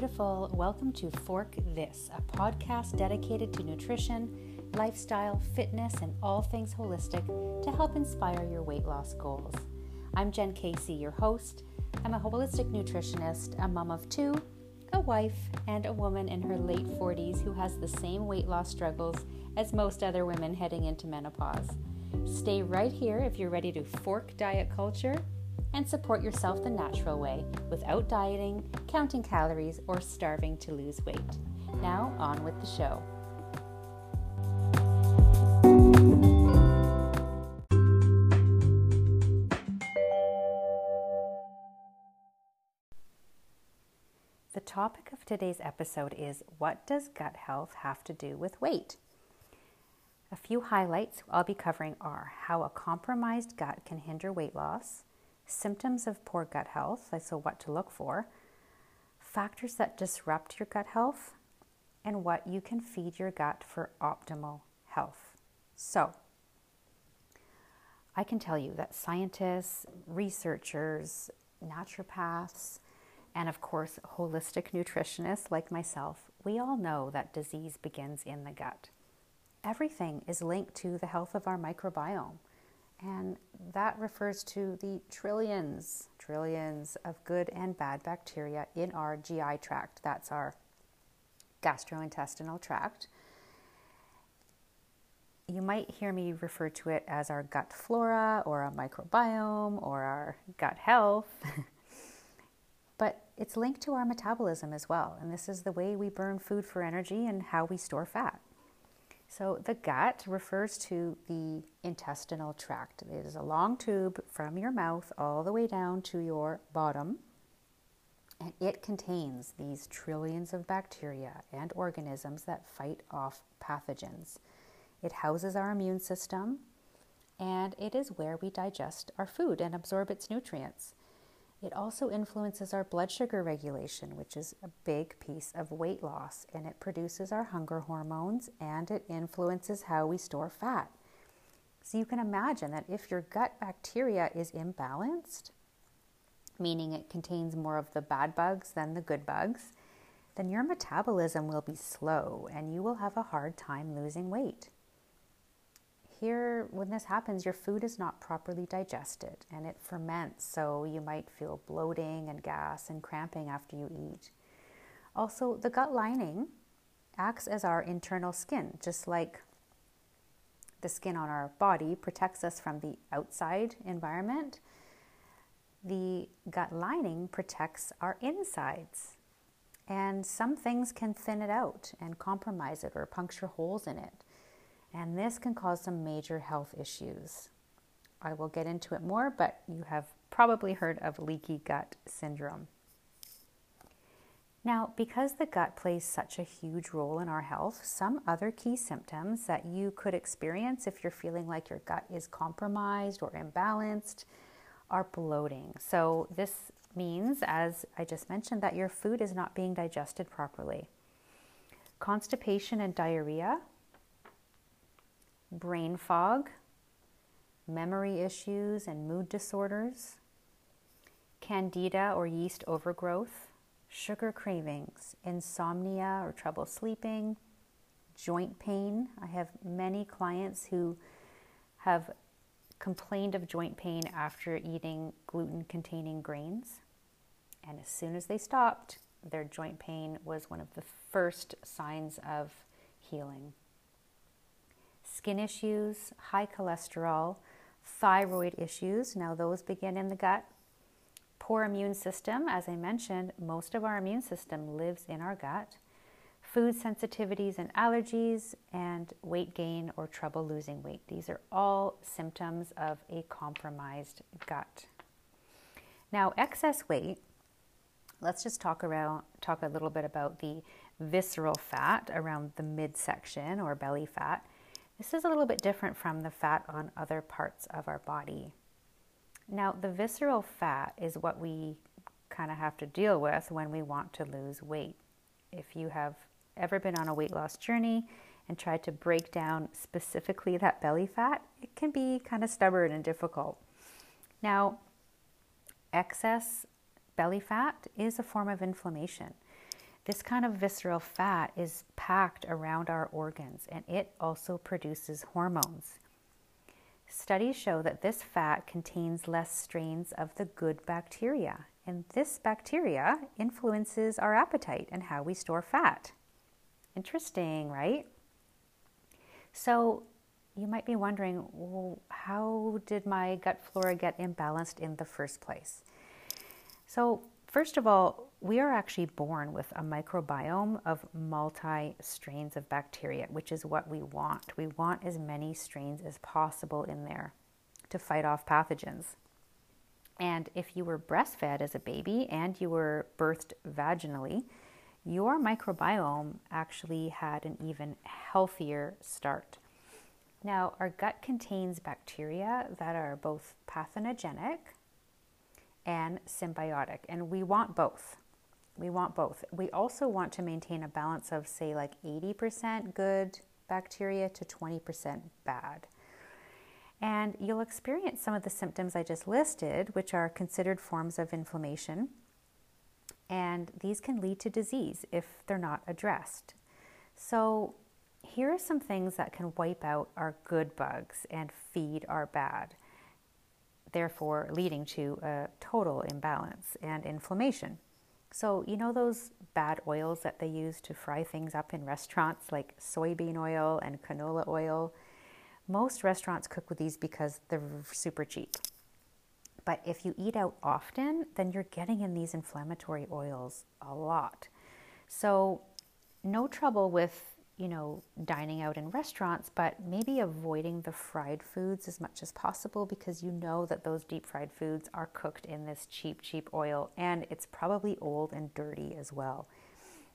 beautiful. Welcome to Fork This, a podcast dedicated to nutrition, lifestyle, fitness, and all things holistic to help inspire your weight loss goals. I'm Jen Casey, your host. I'm a holistic nutritionist, a mom of two, a wife, and a woman in her late 40s who has the same weight loss struggles as most other women heading into menopause. Stay right here if you're ready to fork diet culture and support yourself the natural way without dieting, counting calories, or starving to lose weight. Now, on with the show. The topic of today's episode is What does gut health have to do with weight? A few highlights I'll be covering are how a compromised gut can hinder weight loss, symptoms of poor gut health, so what to look for, factors that disrupt your gut health, and what you can feed your gut for optimal health. So, I can tell you that scientists, researchers, naturopaths, and of course, holistic nutritionists like myself, we all know that disease begins in the gut. Everything is linked to the health of our microbiome. And that refers to the trillions, trillions of good and bad bacteria in our GI tract. That's our gastrointestinal tract. You might hear me refer to it as our gut flora or a microbiome or our gut health. but it's linked to our metabolism as well. And this is the way we burn food for energy and how we store fat. So, the gut refers to the intestinal tract. It is a long tube from your mouth all the way down to your bottom. And it contains these trillions of bacteria and organisms that fight off pathogens. It houses our immune system, and it is where we digest our food and absorb its nutrients. It also influences our blood sugar regulation, which is a big piece of weight loss, and it produces our hunger hormones and it influences how we store fat. So you can imagine that if your gut bacteria is imbalanced, meaning it contains more of the bad bugs than the good bugs, then your metabolism will be slow and you will have a hard time losing weight here, when this happens, your food is not properly digested and it ferments, so you might feel bloating and gas and cramping after you eat. Also, the gut lining acts as our internal skin, just like the skin on our body protects us from the outside environment. The gut lining protects our insides. And some things can thin it out and compromise it or puncture holes in it and this can cause some major health issues. I will get into it more, but you have probably heard of leaky gut syndrome. Now, because the gut plays such a huge role in our health, some other key symptoms that you could experience if you're feeling like your gut is compromised or imbalanced are bloating. So, this means, as I just mentioned, that your food is not being digested properly. Constipation and diarrhea brain fog, memory issues and mood disorders, candida or yeast overgrowth, sugar cravings, insomnia or trouble sleeping, joint pain. I have many clients who have complained of joint pain after eating gluten containing grains. And as soon as they stopped, their joint pain was one of the first signs of healing skin issues, high cholesterol, thyroid issues. Now, those begin in the gut. Poor immune system, as I mentioned, most of our immune system lives in our gut. Food sensitivities and allergies, and weight gain or trouble losing weight. These are all symptoms of a compromised gut. Now, excess weight, let's just talk around talk a little bit about the visceral fat around the midsection or belly fat. This is a little bit different from the fat on other parts of our body. Now, the visceral fat is what we kind of have to deal with when we want to lose weight. If you have ever been on a weight loss journey and tried to break down specifically that belly fat, it can be kind of stubborn and difficult. Now, excess belly fat is a form of inflammation. This kind of visceral fat is packed around our organs and it also produces hormones. Studies show that this fat contains less strains of the good bacteria, and this bacteria influences our appetite and how we store fat. Interesting, right? So, you might be wondering well, how did my gut flora get imbalanced in the first place? So, first of all, we are actually born with a microbiome of multi strains of bacteria, which is what we want. We want as many strains as possible in there to fight off pathogens. And if you were breastfed as a baby and you were birthed vaginally, your microbiome actually had an even healthier start. Now, our gut contains bacteria that are both pathogenic and symbiotic, and we want both. We want both. We also want to maintain a balance of, say, like 80% good bacteria to 20% bad. And you'll experience some of the symptoms I just listed, which are considered forms of inflammation. And these can lead to disease if they're not addressed. So, here are some things that can wipe out our good bugs and feed our bad, therefore, leading to a total imbalance and inflammation. So, you know those bad oils that they use to fry things up in restaurants, like soybean oil and canola oil? Most restaurants cook with these because they're super cheap. But if you eat out often, then you're getting in these inflammatory oils a lot. So, no trouble with you know, dining out in restaurants, but maybe avoiding the fried foods as much as possible because you know that those deep fried foods are cooked in this cheap, cheap oil and it's probably old and dirty as well.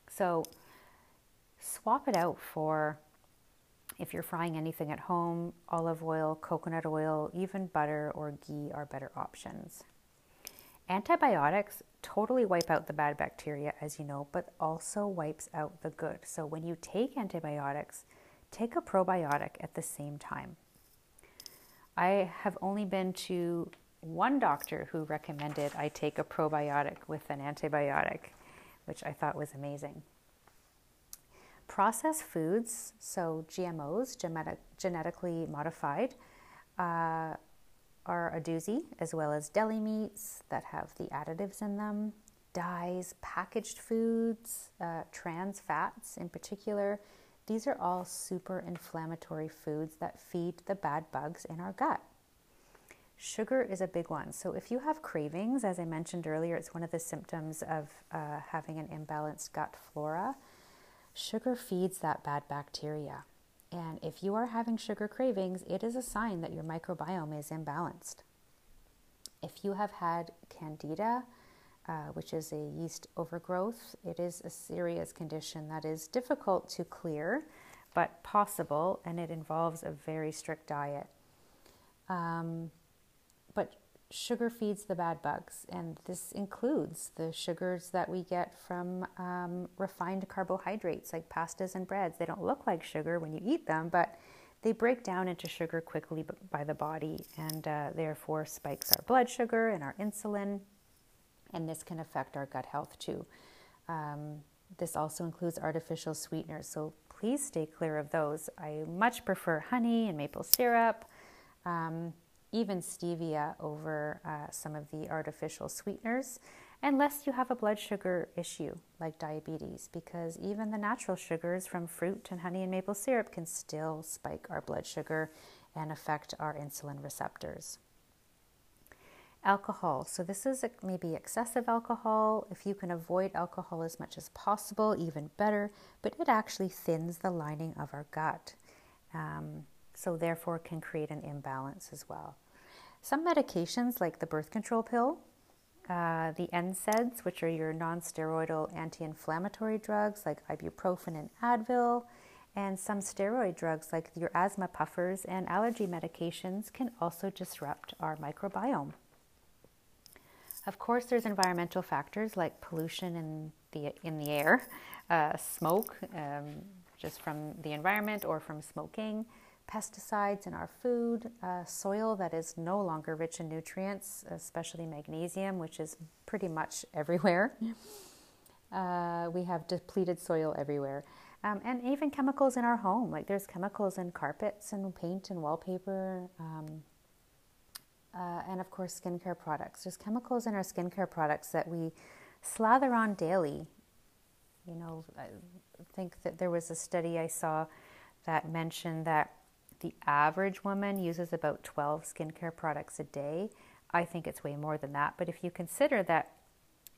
So swap it out for if you're frying anything at home, olive oil, coconut oil, even butter or ghee are better options. Antibiotics totally wipe out the bad bacteria, as you know, but also wipes out the good. So when you take antibiotics, take a probiotic at the same time. I have only been to one doctor who recommended I take a probiotic with an antibiotic, which I thought was amazing. Processed foods, so GMOs, genetic, genetically modified, uh, are a doozy, as well as deli meats that have the additives in them, dyes, packaged foods, uh, trans fats in particular. These are all super inflammatory foods that feed the bad bugs in our gut. Sugar is a big one. So, if you have cravings, as I mentioned earlier, it's one of the symptoms of uh, having an imbalanced gut flora. Sugar feeds that bad bacteria. And if you are having sugar cravings, it is a sign that your microbiome is imbalanced. If you have had candida, uh, which is a yeast overgrowth, it is a serious condition that is difficult to clear, but possible, and it involves a very strict diet. Um, sugar feeds the bad bugs, and this includes the sugars that we get from um, refined carbohydrates like pastas and breads. They don't look like sugar when you eat them, but they break down into sugar quickly by the body and uh, therefore spikes our blood sugar and our insulin, and this can affect our gut health too. Um, this also includes artificial sweeteners, so please stay clear of those. I much prefer honey and maple syrup. Um, even stevia over uh, some of the artificial sweeteners, unless you have a blood sugar issue like diabetes, because even the natural sugars from fruit and honey and maple syrup can still spike our blood sugar and affect our insulin receptors. Alcohol. So, this is maybe excessive alcohol. If you can avoid alcohol as much as possible, even better, but it actually thins the lining of our gut. Um, so, therefore, can create an imbalance as well. Some medications, like the birth control pill, uh, the NSAIDs, which are your non steroidal anti inflammatory drugs like ibuprofen and Advil, and some steroid drugs like your asthma puffers and allergy medications can also disrupt our microbiome. Of course, there's environmental factors like pollution in the, in the air, uh, smoke um, just from the environment or from smoking, pesticides in our food, uh, soil that is no longer rich in nutrients, especially magnesium, which is pretty much everywhere. Uh, we have depleted soil everywhere. Um, and even chemicals in our home. Like there's chemicals in carpets and paint and wallpaper. Um, uh, and of course, skincare products. There's chemicals in our skincare products that we slather on daily. You know, I think that there was a study I saw that mentioned that the average woman uses about 12 skincare products a day. I think it's way more than that. But if you consider that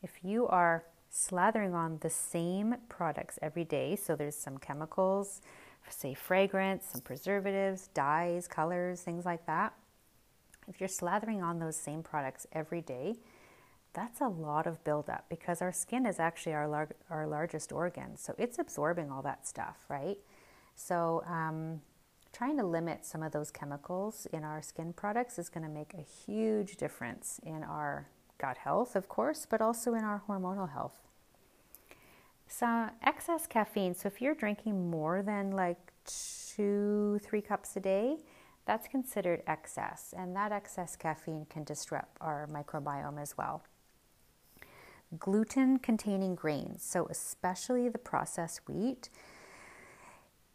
if you are slathering on the same products every day, so there's some chemicals, say fragrance, some preservatives, dyes, colors, things like that. If you're slathering on those same products every day, that's a lot of buildup because our skin is actually our, lar- our largest organ. So it's absorbing all that stuff, right? So, um, trying to limit some of those chemicals in our skin products is going to make a huge difference in our gut health, of course, but also in our hormonal health. So, excess caffeine. So, if you're drinking more than like two, three cups a day, that's considered excess, and that excess caffeine can disrupt our microbiome as well. Gluten containing grains, so especially the processed wheat,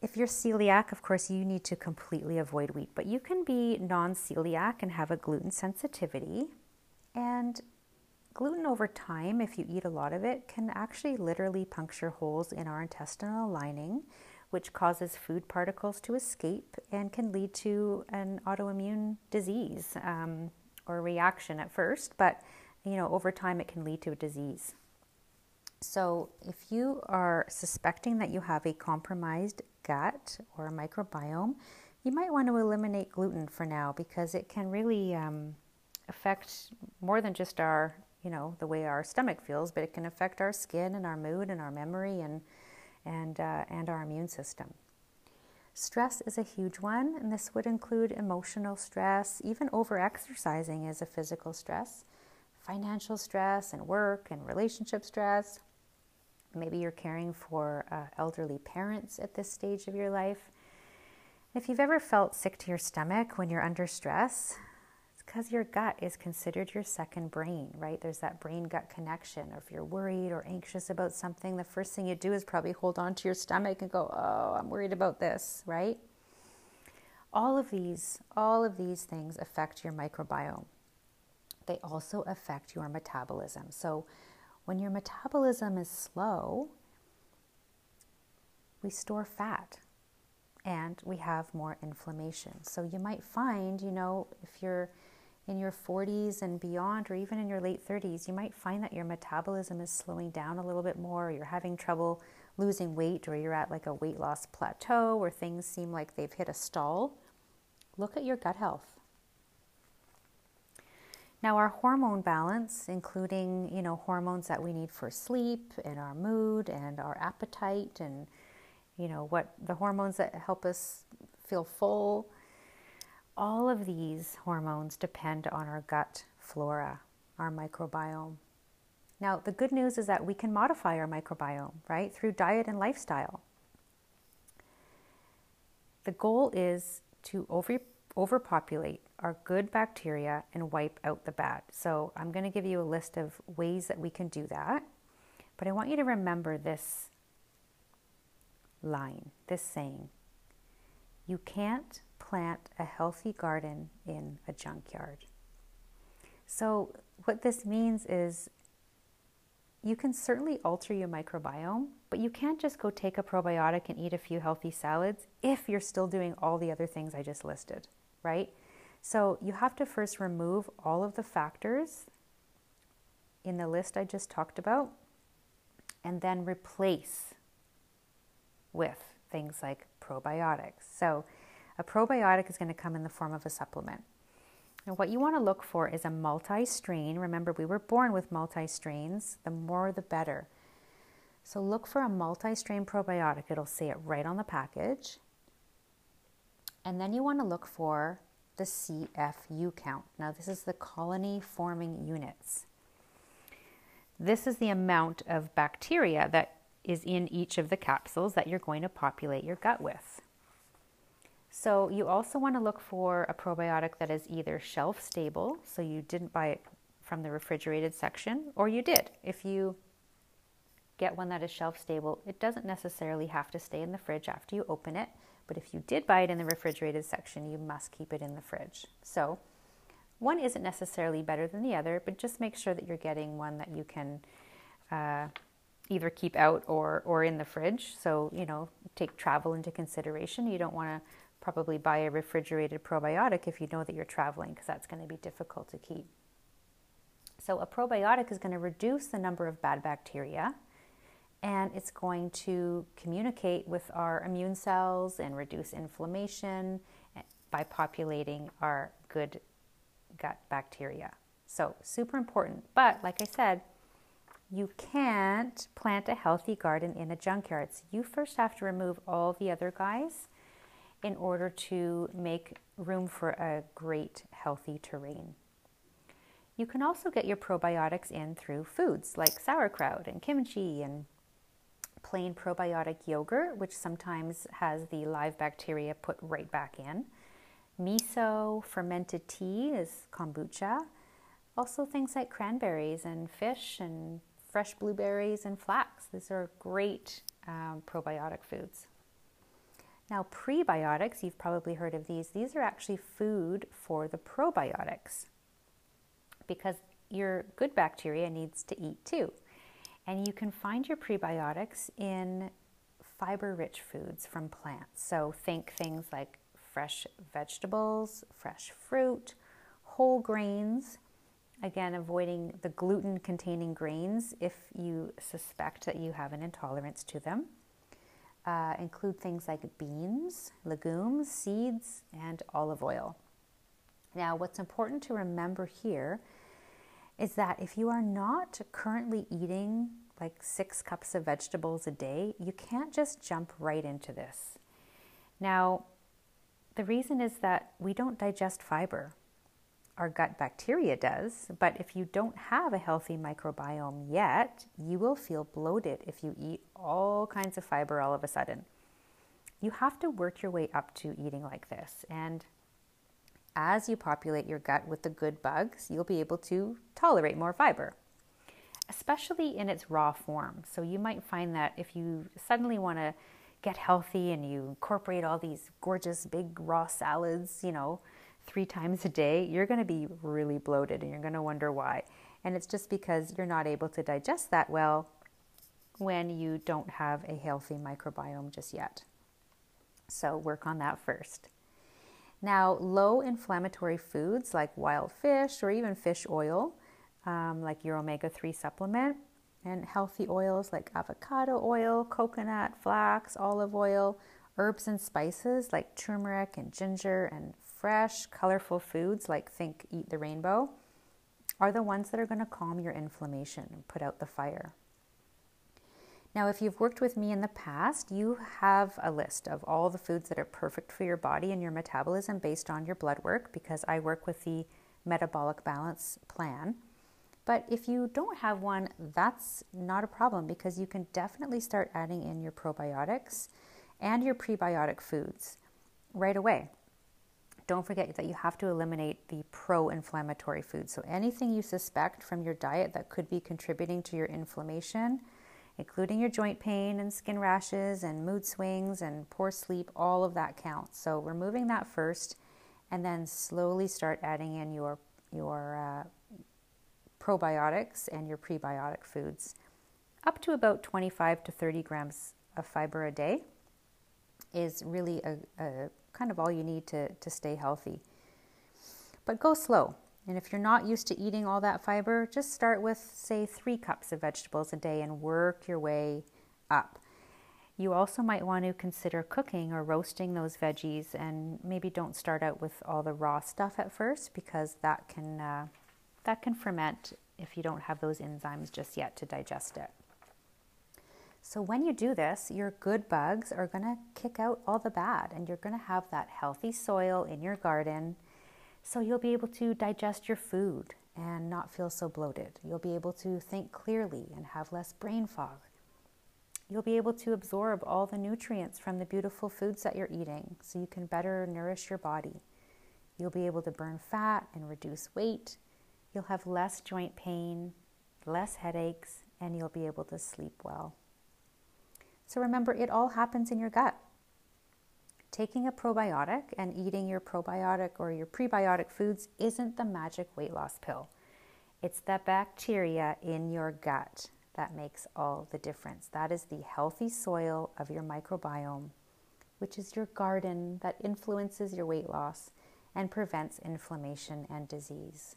if you're celiac, of course, you need to completely avoid wheat, but you can be non celiac and have a gluten sensitivity. And gluten over time, if you eat a lot of it, can actually literally puncture holes in our intestinal lining, which causes food particles to escape and can lead to an autoimmune disease um, or reaction at first, but you know, over time it can lead to a disease. So, if you are suspecting that you have a compromised gut or microbiome, you might want to eliminate gluten for now because it can really um, affect more than just our, you know, the way our stomach feels, but it can affect our skin and our mood and our memory and and uh, and our immune system. Stress is a huge one, and this would include emotional stress. Even over exercising is a physical stress, financial stress, and work and relationship stress Maybe you're caring for uh, elderly parents at this stage of your life. If you've ever felt sick to your stomach when you're under stress, it's because your gut is considered your second brain, right? There's that brain gut connection. Or if you're worried or anxious about something, the first thing you do is probably hold on to your stomach and go, Oh, I'm worried about this, right? All of these, all of these things affect your microbiome. They also affect your metabolism. So, when your metabolism is slow, we store fat and we have more inflammation. So you might find, you know, if you're in your 40s and beyond, or even in your late 30s, you might find that your metabolism is slowing down a little bit more, or you're having trouble losing weight, or you're at like a weight loss plateau, or things seem like they've hit a stall. Look at your gut health. Now, our hormone balance, including you know hormones that we need for sleep and our mood and our appetite, and you know what the hormones that help us feel full, all of these hormones depend on our gut flora, our microbiome. Now, the good news is that we can modify our microbiome, right, through diet and lifestyle. The goal is to over, overpopulate our good bacteria and wipe out the bad. So I'm going to give you a list of ways that we can do that. But I want you to remember this line, this saying. You can't plant a healthy garden in a junkyard. So, what this means is you can certainly alter your microbiome, but you can't just go take a probiotic and eat a few healthy salads if you're still doing all the other things I just listed, right? So you have to first remove all of the factors in the list I just talked about and then replace with things like probiotics. So a probiotic is going to come in the form of a supplement. And what you want to look for is a multi strain. Remember, we were born with multi strains. The more, the better. So look for a multi strain probiotic. It'll say it right on the package. And then you want to look for the CFU count. Now, this is the colony forming units. This is the amount of bacteria that is in each of the capsules that you're going to populate your gut with. So, you also want to look for a probiotic that is either shelf stable, so you didn't buy it from the refrigerated section, or you did. If you get one that is shelf stable. It doesn't necessarily have to stay in the fridge after you open it, but if you did buy it in the refrigerated section, you must keep it in the fridge. So, one isn't necessarily better than the other, but just make sure that you're getting one that you can uh, either keep out or, or in the fridge. So, you know, take travel into consideration. You don't want to probably buy a refrigerated probiotic if you know that you're traveling, because that's going to be difficult to keep. So, a probiotic is going to reduce the number of bad bacteria and it's going to communicate with our immune cells and reduce inflammation by populating our good gut bacteria. So, super important. But, like I said, you can't plant a healthy garden in a junkyard. So you first have to remove all the other guys in order to make room for a great healthy terrain. You can also get your probiotics in through foods like sauerkraut and kimchi and plain probiotic yogurt, which sometimes has the live bacteria put right back in. Miso, fermented tea is kombucha. Also, things like cranberries and fish and fresh blueberries and flax. These are great um, probiotic foods. Now, prebiotics, you've probably heard of these. These are actually food for the probiotics because your good bacteria needs to eat too. And you can find your prebiotics in fiber rich foods from plants. So think things like fresh vegetables, fresh fruit, whole grains. Again, avoiding the gluten containing grains if you suspect that you have an intolerance to them. Uh, include things like beans, legumes, seeds, and olive oil. Now, what's important to remember here is that if you are not currently eating like six cups of vegetables a day, you can't just jump right into this. Now, the reason is that we don't digest fiber. Our gut bacteria does, but if you don't have a healthy microbiome yet, you will feel bloated if you eat all kinds of fiber all of a sudden. You have to work your way up to eating like this. And as you populate your gut with the good bugs, you'll be able to tolerate more fiber, especially in its raw form. So you might find that if you suddenly want to get healthy and you incorporate all these gorgeous big raw salads, you know, three times a day, you're going to be really bloated and you're going to wonder why. And it's just because you're not able to digest that well when you don't have a healthy microbiome just yet. So work on that first. Now, low inflammatory foods like wild fish or even fish oil, um, like your omega 3 supplement, and healthy oils like avocado oil, coconut, flax, olive oil, herbs and spices like turmeric and ginger, and fresh, colorful foods like think Eat the Rainbow are the ones that are going to calm your inflammation and put out the fire. Now, if you've worked with me in the past, you have a list of all the foods that are perfect for your body and your metabolism based on your blood work because I work with the metabolic balance plan. But if you don't have one, that's not a problem because you can definitely start adding in your probiotics and your prebiotic foods right away. Don't forget that you have to eliminate the pro inflammatory foods. So, anything you suspect from your diet that could be contributing to your inflammation including your joint pain and skin rashes and mood swings and poor sleep, all of that counts. So removing that first and then slowly start adding in your your uh, probiotics and your prebiotic foods. Up to about 25 to 30 grams of fiber a day is really a, a kind of all you need to, to stay healthy. But go slow. And if you're not used to eating all that fiber, just start with, say, three cups of vegetables a day and work your way up. You also might want to consider cooking or roasting those veggies and maybe don't start out with all the raw stuff at first because that can, uh, that can ferment if you don't have those enzymes just yet to digest it. So, when you do this, your good bugs are going to kick out all the bad, and you're going to have that healthy soil in your garden so you'll be able to digest your food and not feel so bloated. You'll be able to think clearly and have less brain fog. You'll be able to absorb all the nutrients from the beautiful foods that you're eating so you can better nourish your body. You'll be able to burn fat and reduce weight. You'll have less joint pain, less headaches, and you'll be able to sleep well. So remember, it all happens in your gut. Taking a probiotic and eating your probiotic or your prebiotic foods isn't the magic weight loss pill. It's the bacteria in your gut that makes all the difference. That is the healthy soil of your microbiome, which is your garden that influences your weight loss and prevents inflammation and disease.